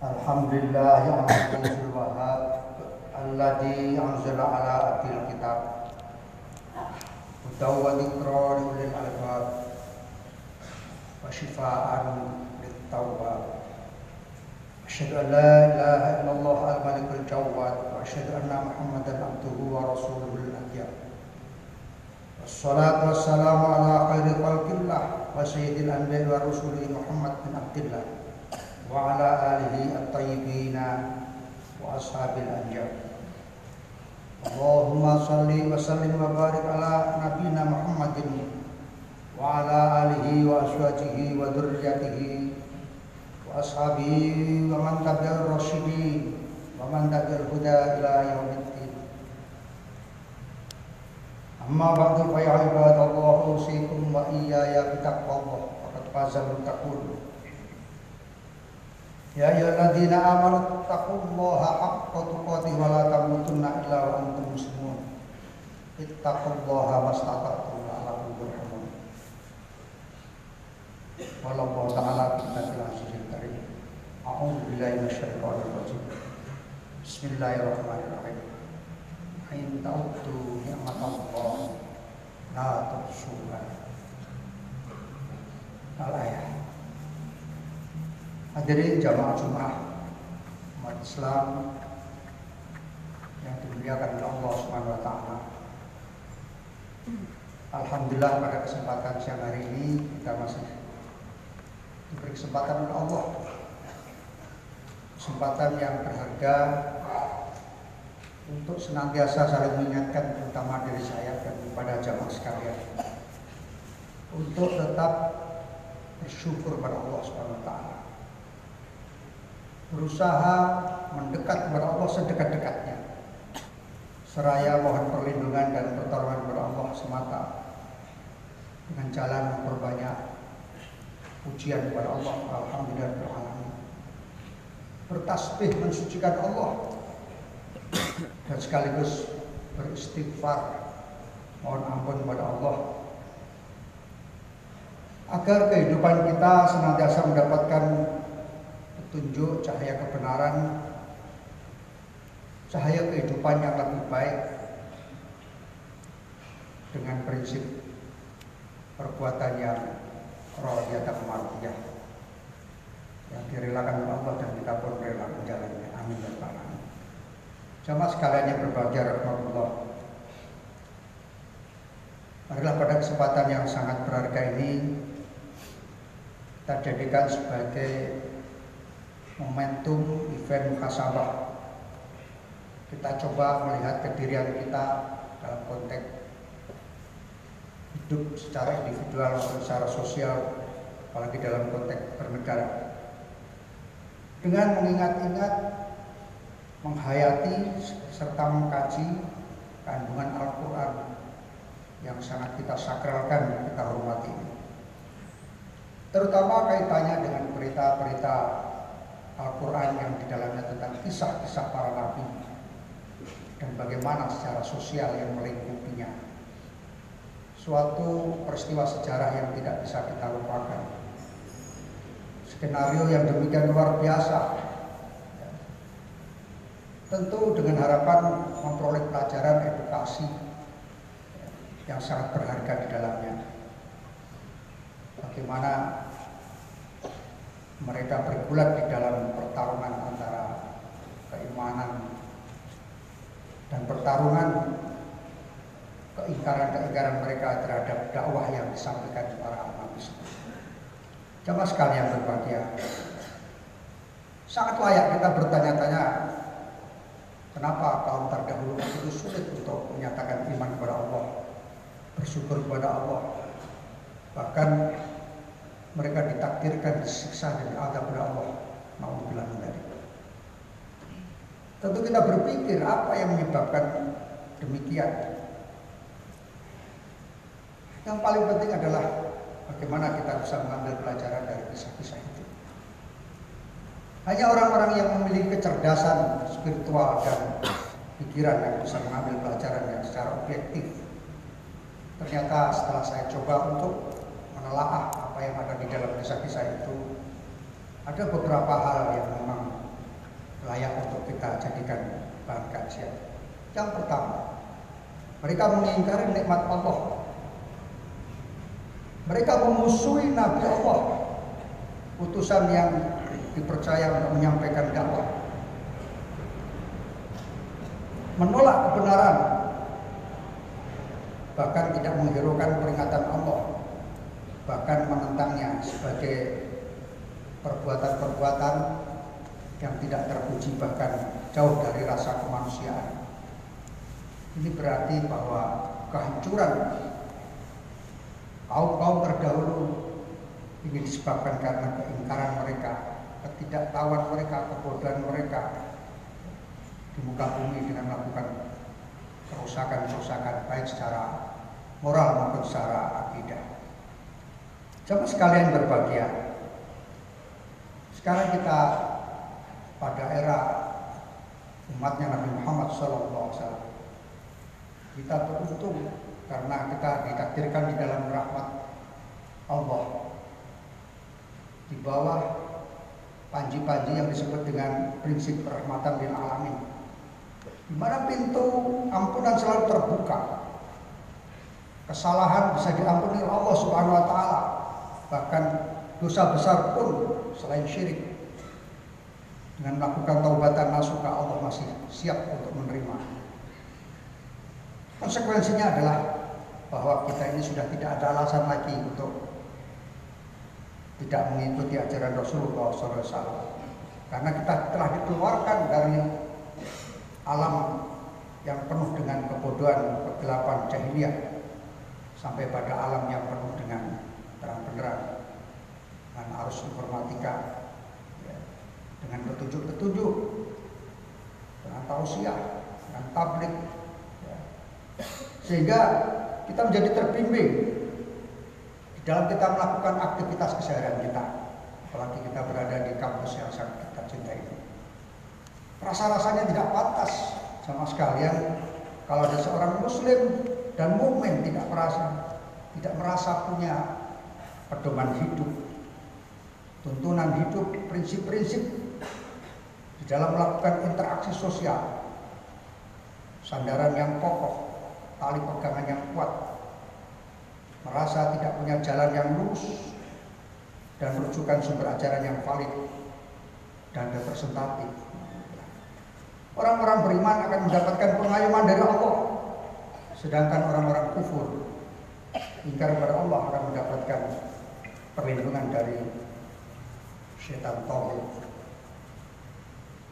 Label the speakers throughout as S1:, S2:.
S1: Alhamdulillah yang Abdul Wahab Alladhi anzala ala abdil kitab. Hudaw wa dhikra liulil albab. Wa shifa'an illallah al-malikul jawad Wa muhammadan abduhu wa rasuluhul adiyah Wassalatu wassalamu ala khairi khalqillah Wa sayyidil anbiya wa rasuli Muhammad bin Abdillah وعلى آله الطيبين وأصحاب الأنجاب اللهم صل وسلم وبارك على نبينا محمد وعلى آله وأزواجه وذريته وأصحابه ومن تبع الراشدين ومن تبع الهدى إلى يوم الدين أما بعد فيا عباد الله أوصيكم وإياي بتقوى الله وقد فاز المتقون Ya ayyuhalladzina amanu taqullaha haqqa tuqatih wa la tamutunna illa wa antum muslimun. Ittaqullaha mastata'tum la'allakum turhamun. Wallahu ta'ala binnatil azizil karim. A'udzu billahi minasyaitonir rajim. Bismillahirrahmanirrahim. In ta'uddu ni'matallahi la tuhsuha. Al-ayat. Hadirin jamaah Jumat umat Islam yang dimuliakan oleh Allah Subhanahu wa taala. Alhamdulillah pada kesempatan siang hari ini kita masih diberi kesempatan oleh Allah. Kesempatan yang berharga untuk senantiasa saling mengingatkan terutama diri saya dan kepada jamaah sekalian untuk tetap bersyukur pada Allah Subhanahu wa taala berusaha mendekat kepada Allah sedekat-dekatnya. Seraya mohon perlindungan dan pertolongan kepada Allah semata. Dengan jalan memperbanyak pujian kepada Allah Alhamdulillah beralamin bertasbih mensucikan Allah. Dan sekaligus beristighfar mohon ampun kepada Allah. Agar kehidupan kita senantiasa mendapatkan tunjuk cahaya kebenaran, cahaya kehidupan yang lebih baik dengan prinsip perbuatan yang rohiyah martiyah yang direlakan oleh Allah dan kita pun rela menjalannya. Amin ya rabbal. Jamaah sekalian yang berbahagia rahmatullah. Marilah pada kesempatan yang sangat berharga ini kita jadikan sebagai momentum event muhasabah. Kita coba melihat kedirian kita dalam konteks hidup secara individual maupun secara sosial, apalagi dalam konteks bernegara. Dengan mengingat-ingat, menghayati serta mengkaji kandungan Al-Quran yang sangat kita sakralkan, kita hormati. Terutama kaitannya dengan berita-berita Al-Quran yang di dalamnya tentang kisah-kisah para nabi dan bagaimana secara sosial yang melingkupinya. Suatu peristiwa sejarah yang tidak bisa kita lupakan. Skenario yang demikian luar biasa. Tentu dengan harapan memperoleh pelajaran edukasi yang sangat berharga di dalamnya. Bagaimana mereka bergulat di dalam pertarungan antara keimanan dan pertarungan keingkaran-keingkaran mereka terhadap dakwah yang disampaikan para nabi Jamaah sekalian berbahagia. Sangat layak kita bertanya-tanya kenapa kaum terdahulu itu sulit untuk menyatakan iman kepada Allah, bersyukur kepada Allah. Bahkan mereka ditakdirkan disiksa dan adab oleh Allah. Dari tentu kita berpikir apa yang menyebabkan demikian. Yang paling penting adalah bagaimana kita bisa mengambil pelajaran dari kisah-kisah itu. Hanya orang-orang yang memiliki kecerdasan spiritual dan pikiran yang bisa mengambil pelajaran yang secara objektif. Ternyata setelah saya coba untuk menelaah apa yang ada di dalam kisah-kisah itu ada beberapa hal yang memang layak untuk kita jadikan bahan kajian. Yang pertama, mereka mengingkari nikmat Allah. Mereka memusuhi Nabi Allah, utusan yang dipercaya untuk menyampaikan dakwah. Menolak kebenaran, bahkan tidak menghiraukan peringatan Allah, bahkan menentangnya sebagai perbuatan-perbuatan yang tidak terpuji bahkan jauh dari rasa kemanusiaan. Ini berarti bahwa kehancuran kaum-kaum terdahulu ini disebabkan karena keingkaran mereka, ketidaktahuan mereka, kebodohan mereka di muka bumi dengan melakukan kerusakan-kerusakan baik secara moral maupun secara akidah. Coba sekalian berbahagia. Sekarang kita pada era umatnya Nabi Muhammad SAW. Kita beruntung karena kita ditakdirkan di dalam rahmat Allah di bawah panji-panji yang disebut dengan prinsip rahmatan lil alamin. Di mana pintu ampunan selalu terbuka. Kesalahan bisa diampuni Allah Subhanahu wa taala. Bahkan dosa besar pun selain syirik dengan melakukan taubatan nasuka Allah masih siap untuk menerima. Konsekuensinya adalah bahwa kita ini sudah tidak ada alasan lagi untuk tidak mengikuti ajaran Rasulullah SAW karena kita telah dikeluarkan dari alam yang penuh dengan kebodohan, kegelapan jahiliyah sampai pada alam yang penuh dengan terang benderang dengan arus informatika ya, dengan petunjuk-petunjuk dengan tausiah dengan tablik ya. sehingga kita menjadi terbimbing di dalam kita melakukan aktivitas keseharian kita apalagi kita berada di kampus yang sangat kita cintai ini rasa-rasanya tidak pantas sama sekalian kalau ada seorang muslim dan mukmin tidak merasa tidak merasa punya pedoman hidup. Tuntunan hidup, prinsip-prinsip di dalam melakukan interaksi sosial, sandaran yang kokoh, tali pegangan yang kuat, merasa tidak punya jalan yang lurus, dan rujukan sumber ajaran yang valid dan representatif. Orang-orang beriman akan mendapatkan pengayuman dari Allah, sedangkan orang-orang kufur. Ingkar kepada Allah akan mendapatkan perlindungan dari setan tauhid.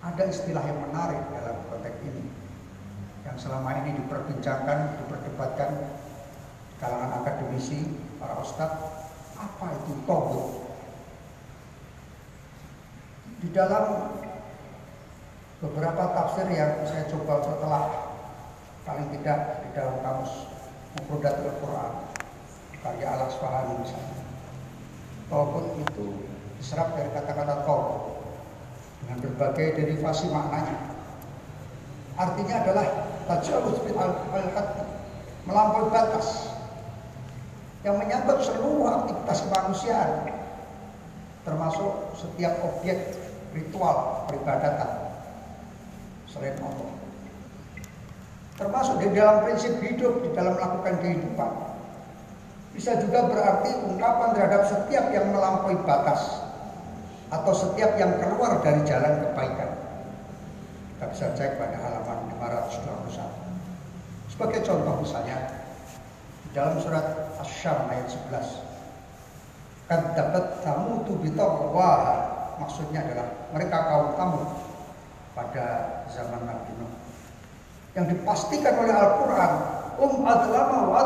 S1: Ada istilah yang menarik dalam konteks ini yang selama ini diperbincangkan, diperdebatkan kalangan akademisi, para ustadz, apa itu tauhid? Di dalam beberapa tafsir yang saya coba setelah paling tidak di dalam kamus Mufrodatul Quran karya Al Asfahani misalnya. Tauhid itu diserap dari kata-kata tol dengan berbagai derivasi maknanya. Artinya adalah tajawuz bil al melampaui batas yang menyambut seluruh aktivitas kemanusiaan termasuk setiap objek ritual peribadatan. Selain Allah. Termasuk di dalam prinsip hidup di dalam melakukan kehidupan bisa juga berarti ungkapan terhadap setiap yang melampaui batas atau setiap yang keluar dari jalan kebaikan. Kita bisa cek pada halaman 521. Sebagai contoh misalnya, dalam surat Asy-Syam ayat 11. Kan dapat tamu tu wah maksudnya adalah mereka kaum tamu pada zaman Nabi Nuh. Yang dipastikan oleh Al-Quran, um adlama wa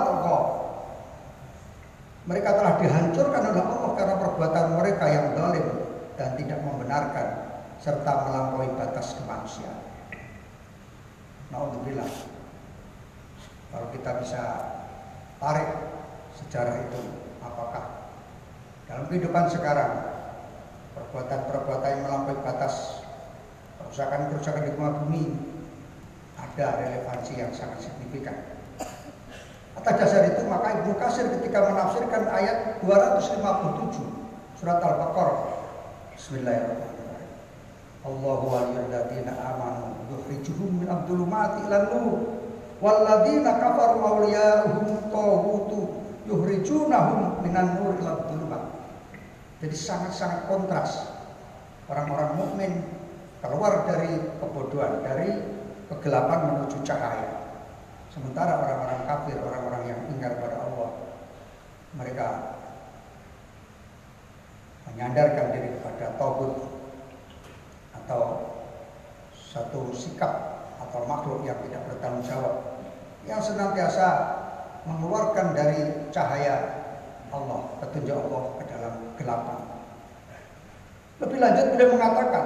S1: Mereka telah dihancurkan oleh Allah karena perbuatan mereka yang zalim dan tidak membenarkan serta melampaui batas kemanusiaan. Naudzubillah. Kalau kita bisa tarik sejarah itu, apakah dalam kehidupan sekarang perbuatan-perbuatan yang melampaui batas kerusakan-kerusakan di bumi ada relevansi yang sangat signifikan. Atas dasar itu maka Ibnu Kasir ketika menafsirkan ayat 257 surat Al-Baqarah Bismillahirrahmanirrahim. Allahu waliyulladzina amanu yukhrijuhum min abdulumati ilan nur walladzina kafaru awliya'uhum taghutu yukhrijunahum minan nur ila abdulumat. Jadi sangat-sangat kontras. Orang-orang mukmin keluar dari kebodohan, dari kegelapan menuju cahaya. Sementara orang-orang kafir, orang-orang yang ingkar pada Allah, mereka menyandarkan diri kepada tauhid atau satu sikap atau makhluk yang tidak bertanggung jawab yang senantiasa mengeluarkan dari cahaya Allah, petunjuk Allah ke dalam kegelapan. Lebih lanjut beliau mengatakan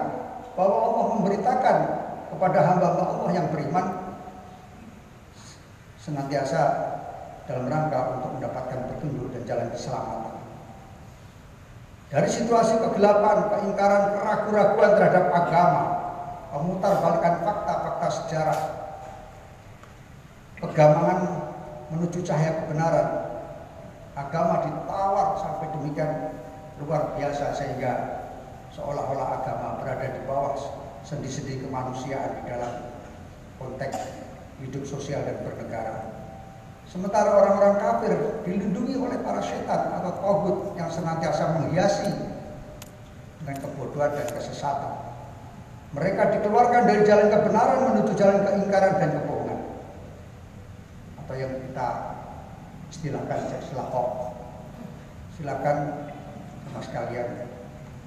S1: bahwa Allah memberitakan kepada hamba-hamba Allah yang beriman senantiasa dalam rangka untuk mendapatkan petunjuk dan jalan keselamatan. Dari situasi kegelapan, keingkaran, keraguan-raguan terhadap agama, memutar balikan fakta-fakta sejarah, kegamangan menuju cahaya kebenaran, agama ditawar sampai demikian luar biasa sehingga seolah-olah agama berada di bawah sendi-sendi kemanusiaan di dalam konteks hidup sosial dan bernegara. Sementara orang-orang kafir dilindungi oleh para setan atau togut yang senantiasa menghiasi dengan kebodohan dan kesesatan. Mereka dikeluarkan dari jalan kebenaran menuju jalan keingkaran dan kebohongan. Atau yang kita istilahkan istilah kok. Silakan mas kalian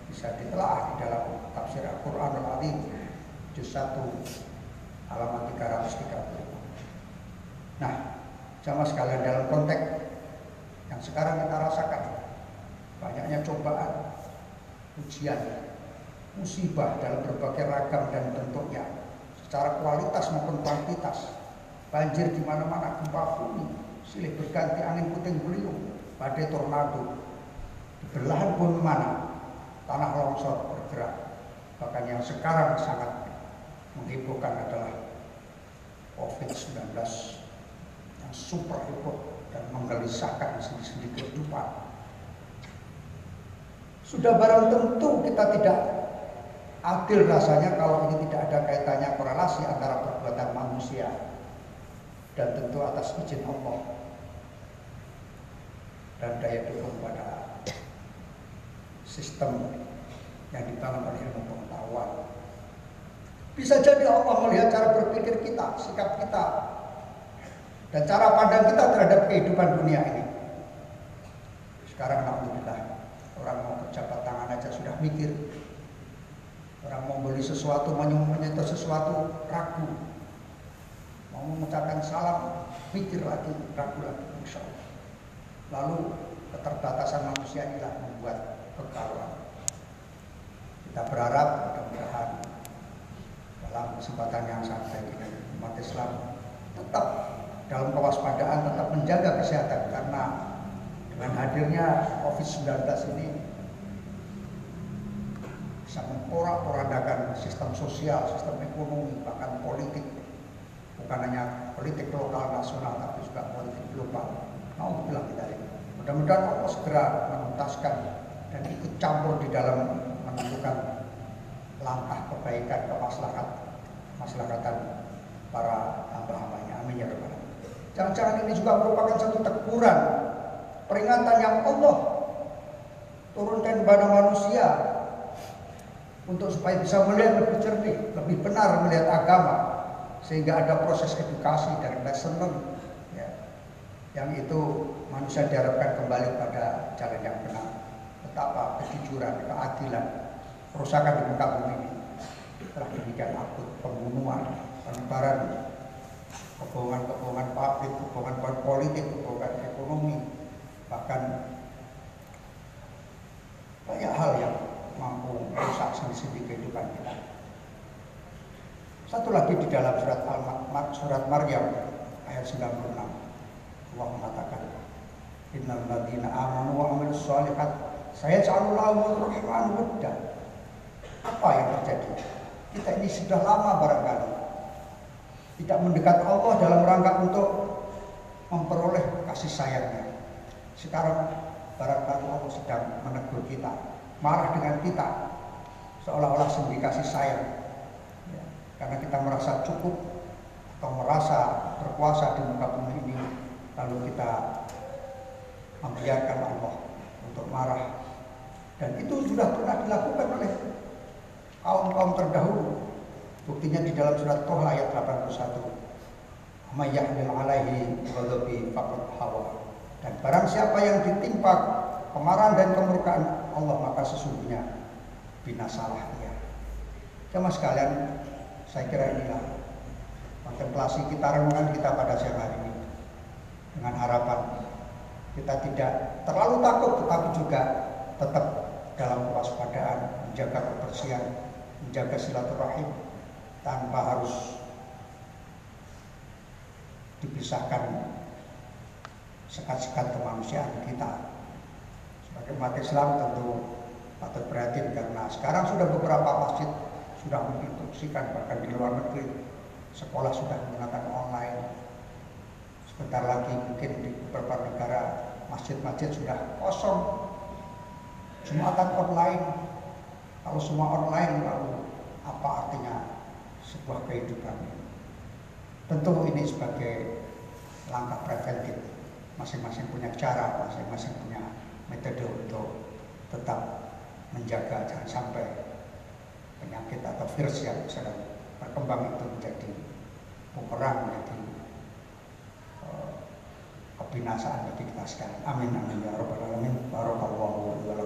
S1: bisa ditelaah di dalam tafsir Al-Quran Al-Azim juz 1 halaman 330. Nah, sama sekalian dalam konteks yang sekarang kita rasakan banyaknya cobaan, ujian, musibah dalam berbagai ragam dan bentuknya secara kualitas maupun kuantitas. Banjir di mana-mana gempa bumi silih berganti angin puting beliung badai tornado. Di belahan pun mana tanah longsor bergerak. Bahkan yang sekarang sangat menghebohkan adalah COVID-19 super heboh dan menggelisahkan sendi-sendi kehidupan. Sudah barang tentu kita tidak adil rasanya kalau ini tidak ada kaitannya korelasi antara perbuatan manusia dan tentu atas izin Allah dan daya dukung pada sistem yang dibangun oleh ilmu pengetahuan. Bisa jadi Allah melihat cara berpikir kita, sikap kita, dan cara pandang kita terhadap kehidupan dunia ini. Sekarang alhamdulillah orang mau berjabat tangan aja sudah mikir. Orang mau beli sesuatu, menyentuh sesuatu ragu. Mau mengucapkan salam, mikir lagi, ragu lagi, insya Allah. Lalu keterbatasan manusia inilah membuat kekaruan. Kita berharap mudah-mudahan dalam kesempatan yang sangat ini umat Islam tetap dalam kewaspadaan tetap menjaga kesehatan karena dengan hadirnya COVID-19 ini bisa memporak-porandakan sistem sosial, sistem ekonomi, bahkan politik. Bukan hanya politik lokal nasional, tapi juga politik global. Mau bilang kita ini. Mudah-mudahan Allah segera menuntaskan dan ikut campur di dalam kebaikan kemaslahat maslahatan para hamba-hambanya. Amin ya rabbal Jangan-jangan ini juga merupakan satu teguran, peringatan yang Allah turunkan kepada manusia untuk supaya bisa melihat lebih jernih, lebih benar melihat agama, sehingga ada proses edukasi dari lesson ya, yang itu manusia diharapkan kembali pada jalan yang benar. Betapa kejujuran, keadilan, kerusakan di muka bumi ini demikian akut pembunuhan, penyebaran kebohongan-kebohongan pabrik, kebohongan politik, kebohongan ekonomi, bahkan banyak hal yang mampu merusak sendi kehidupan kita. Satu lagi di dalam surat Al surat Maryam ayat 96 Allah mengatakan Innal ladina amanu wa amilus shalihat saya lahumur rahman wadda. Apa yang terjadi? Kita ini sudah lama barangkali. Tidak mendekat Allah dalam rangka untuk memperoleh kasih sayangnya. Sekarang barangkali Allah sedang menegur kita, marah dengan kita, seolah-olah sendiri kasih sayang. Ya, karena kita merasa cukup atau merasa berkuasa di muka bumi ini lalu kita membiarkan Allah untuk marah. Dan itu sudah pernah dilakukan oleh kaum-kaum terdahulu buktinya di dalam surat Toha ayat 81 mayyahmil alaihi ghadabi faqad hawa. Dan barang siapa yang ditimpa kemarahan dan kemurkaan Allah maka sesungguhnya binasalah dia. Jemaah sekalian, saya kira inilah kontemplasi kita renungan kita pada siang hari ini. Dengan harapan kita tidak terlalu takut tetapi juga tetap dalam kewaspadaan menjaga kebersihan menjaga silaturahim tanpa harus dipisahkan sekat-sekat kemanusiaan kita. Sebagai umat Islam tentu patut prihatin karena sekarang sudah beberapa masjid sudah menginstruksikan bahkan di luar negeri sekolah sudah menggunakan online. Sebentar lagi mungkin di beberapa negara masjid-masjid sudah kosong. Jumatan online. Kalau semua online lalu apa artinya sebuah kehidupan? Tentu ini sebagai langkah preventif masing-masing punya cara, masing-masing punya metode untuk tetap menjaga jangan sampai penyakit atau virus yang sedang berkembang itu menjadi bumerang menjadi uh, kebinasaan bagi kita sekalian. Amin amin ya rabbal alamin. Barakallahu wa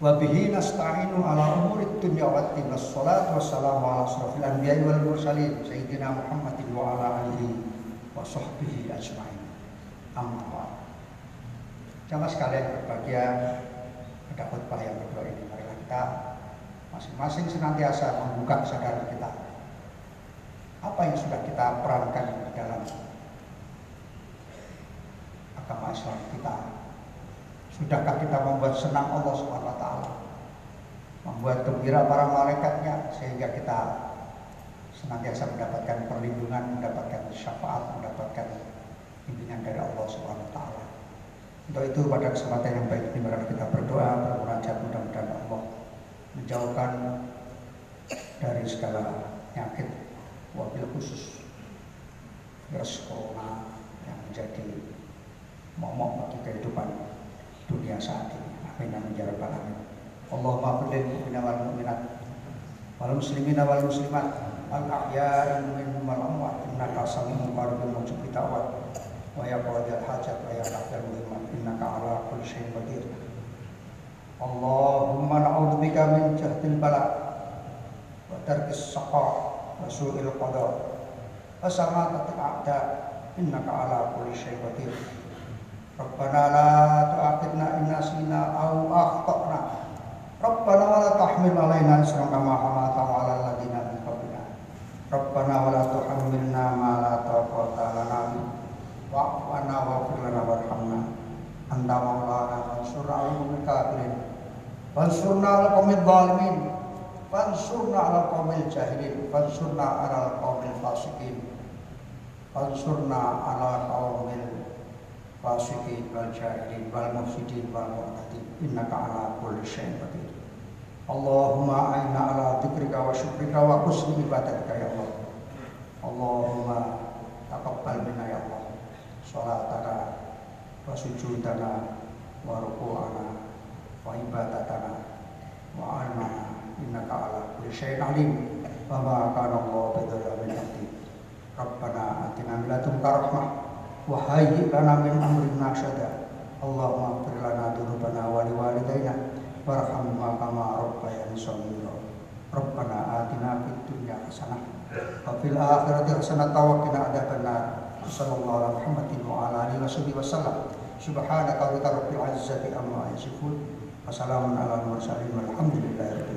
S1: Wa bihi nasta'inu ala umuri dunya wa din. Wassalatu wassalamu ala asrofil anbiya'i wal mursalin sayyidina Muhammadin wa ala alihi wa sahbihi ajma'in. Amma Jamaah sekalian berbahagia pada khutbah yang kedua ini marilah kita masing-masing senantiasa membuka kesadaran kita apa yang sudah kita perankan di dalam agama Islam kita Sudahkah kita membuat senang Allah taala? Membuat gembira para malaikatnya sehingga kita senantiasa mendapatkan perlindungan, mendapatkan syafaat, mendapatkan bimbingan dari Allah taala. Untuk itu pada kesempatan yang baik ini mari kita berdoa, bermunajat mudah-mudahan Allah menjauhkan dari segala penyakit wabil khusus virus corona yang menjadi momok bagi kehidupan ini. Amin amin ya rabbal alamin. Allahumma qul lil mu'minina wal mu'minat wal muslimina wal muslimat al ahya'i minhum wal amwat innaka sami'un qaribun mujib da'wat wa ya qadil hajat wa ya qadil muhimmat innaka ala kulli syai'in qadir. Allahumma na'udzubika min jahdil bala wa tarkis saqa wa su'il qada wa samatatil a'da innaka ala kulli syai'in qadir. Rabbana la tu'akhidna in nasina aw akhtana. Rabbana wa la tahmil alaina isran kama hamalta 'ala alladziina min qablina. Rabbana wa la tuhammilna ma la taqata lana. Wa'fu 'anna lana warhamna. Anta maulana fansurna 'alal kafirin. Fansurna 'alal qaumil zalimin. Fansurna 'alal qaumil jahilin. Fansurna 'alal qaumil fasiqin. Fansurna 'alal qaumil fasiqin wal jahilin wal mufsidin wal mu'tadin innaka ala kulli syai'in qadir. Allahumma aina ala dzikrika wa syukrika wa husni ibadatika ya Allah. Allahumma taqabbal minna ya Allah. Salatana wa sujudana wa ruku'ana wa ibadatana wa almana innaka ala kulli syai'in alim. Wa ma kana Allah bidhallamin abdi Rabbana atina min ladunka rahmah وهيئ لنا من أمرنا رشدا اللهم اغفر لنا ذنوبنا ولوالدينا وارحمهما كما ربياني صغيرا ربنا آتنا في الدنيا حسنة وفي الآخرة حسنة وقنا عذاب النار صلى الله على محمد وعلى آله وصحبه وسلم سبحانك رب العزة عما يصفون وسلام على المرسلين والحمد لله رب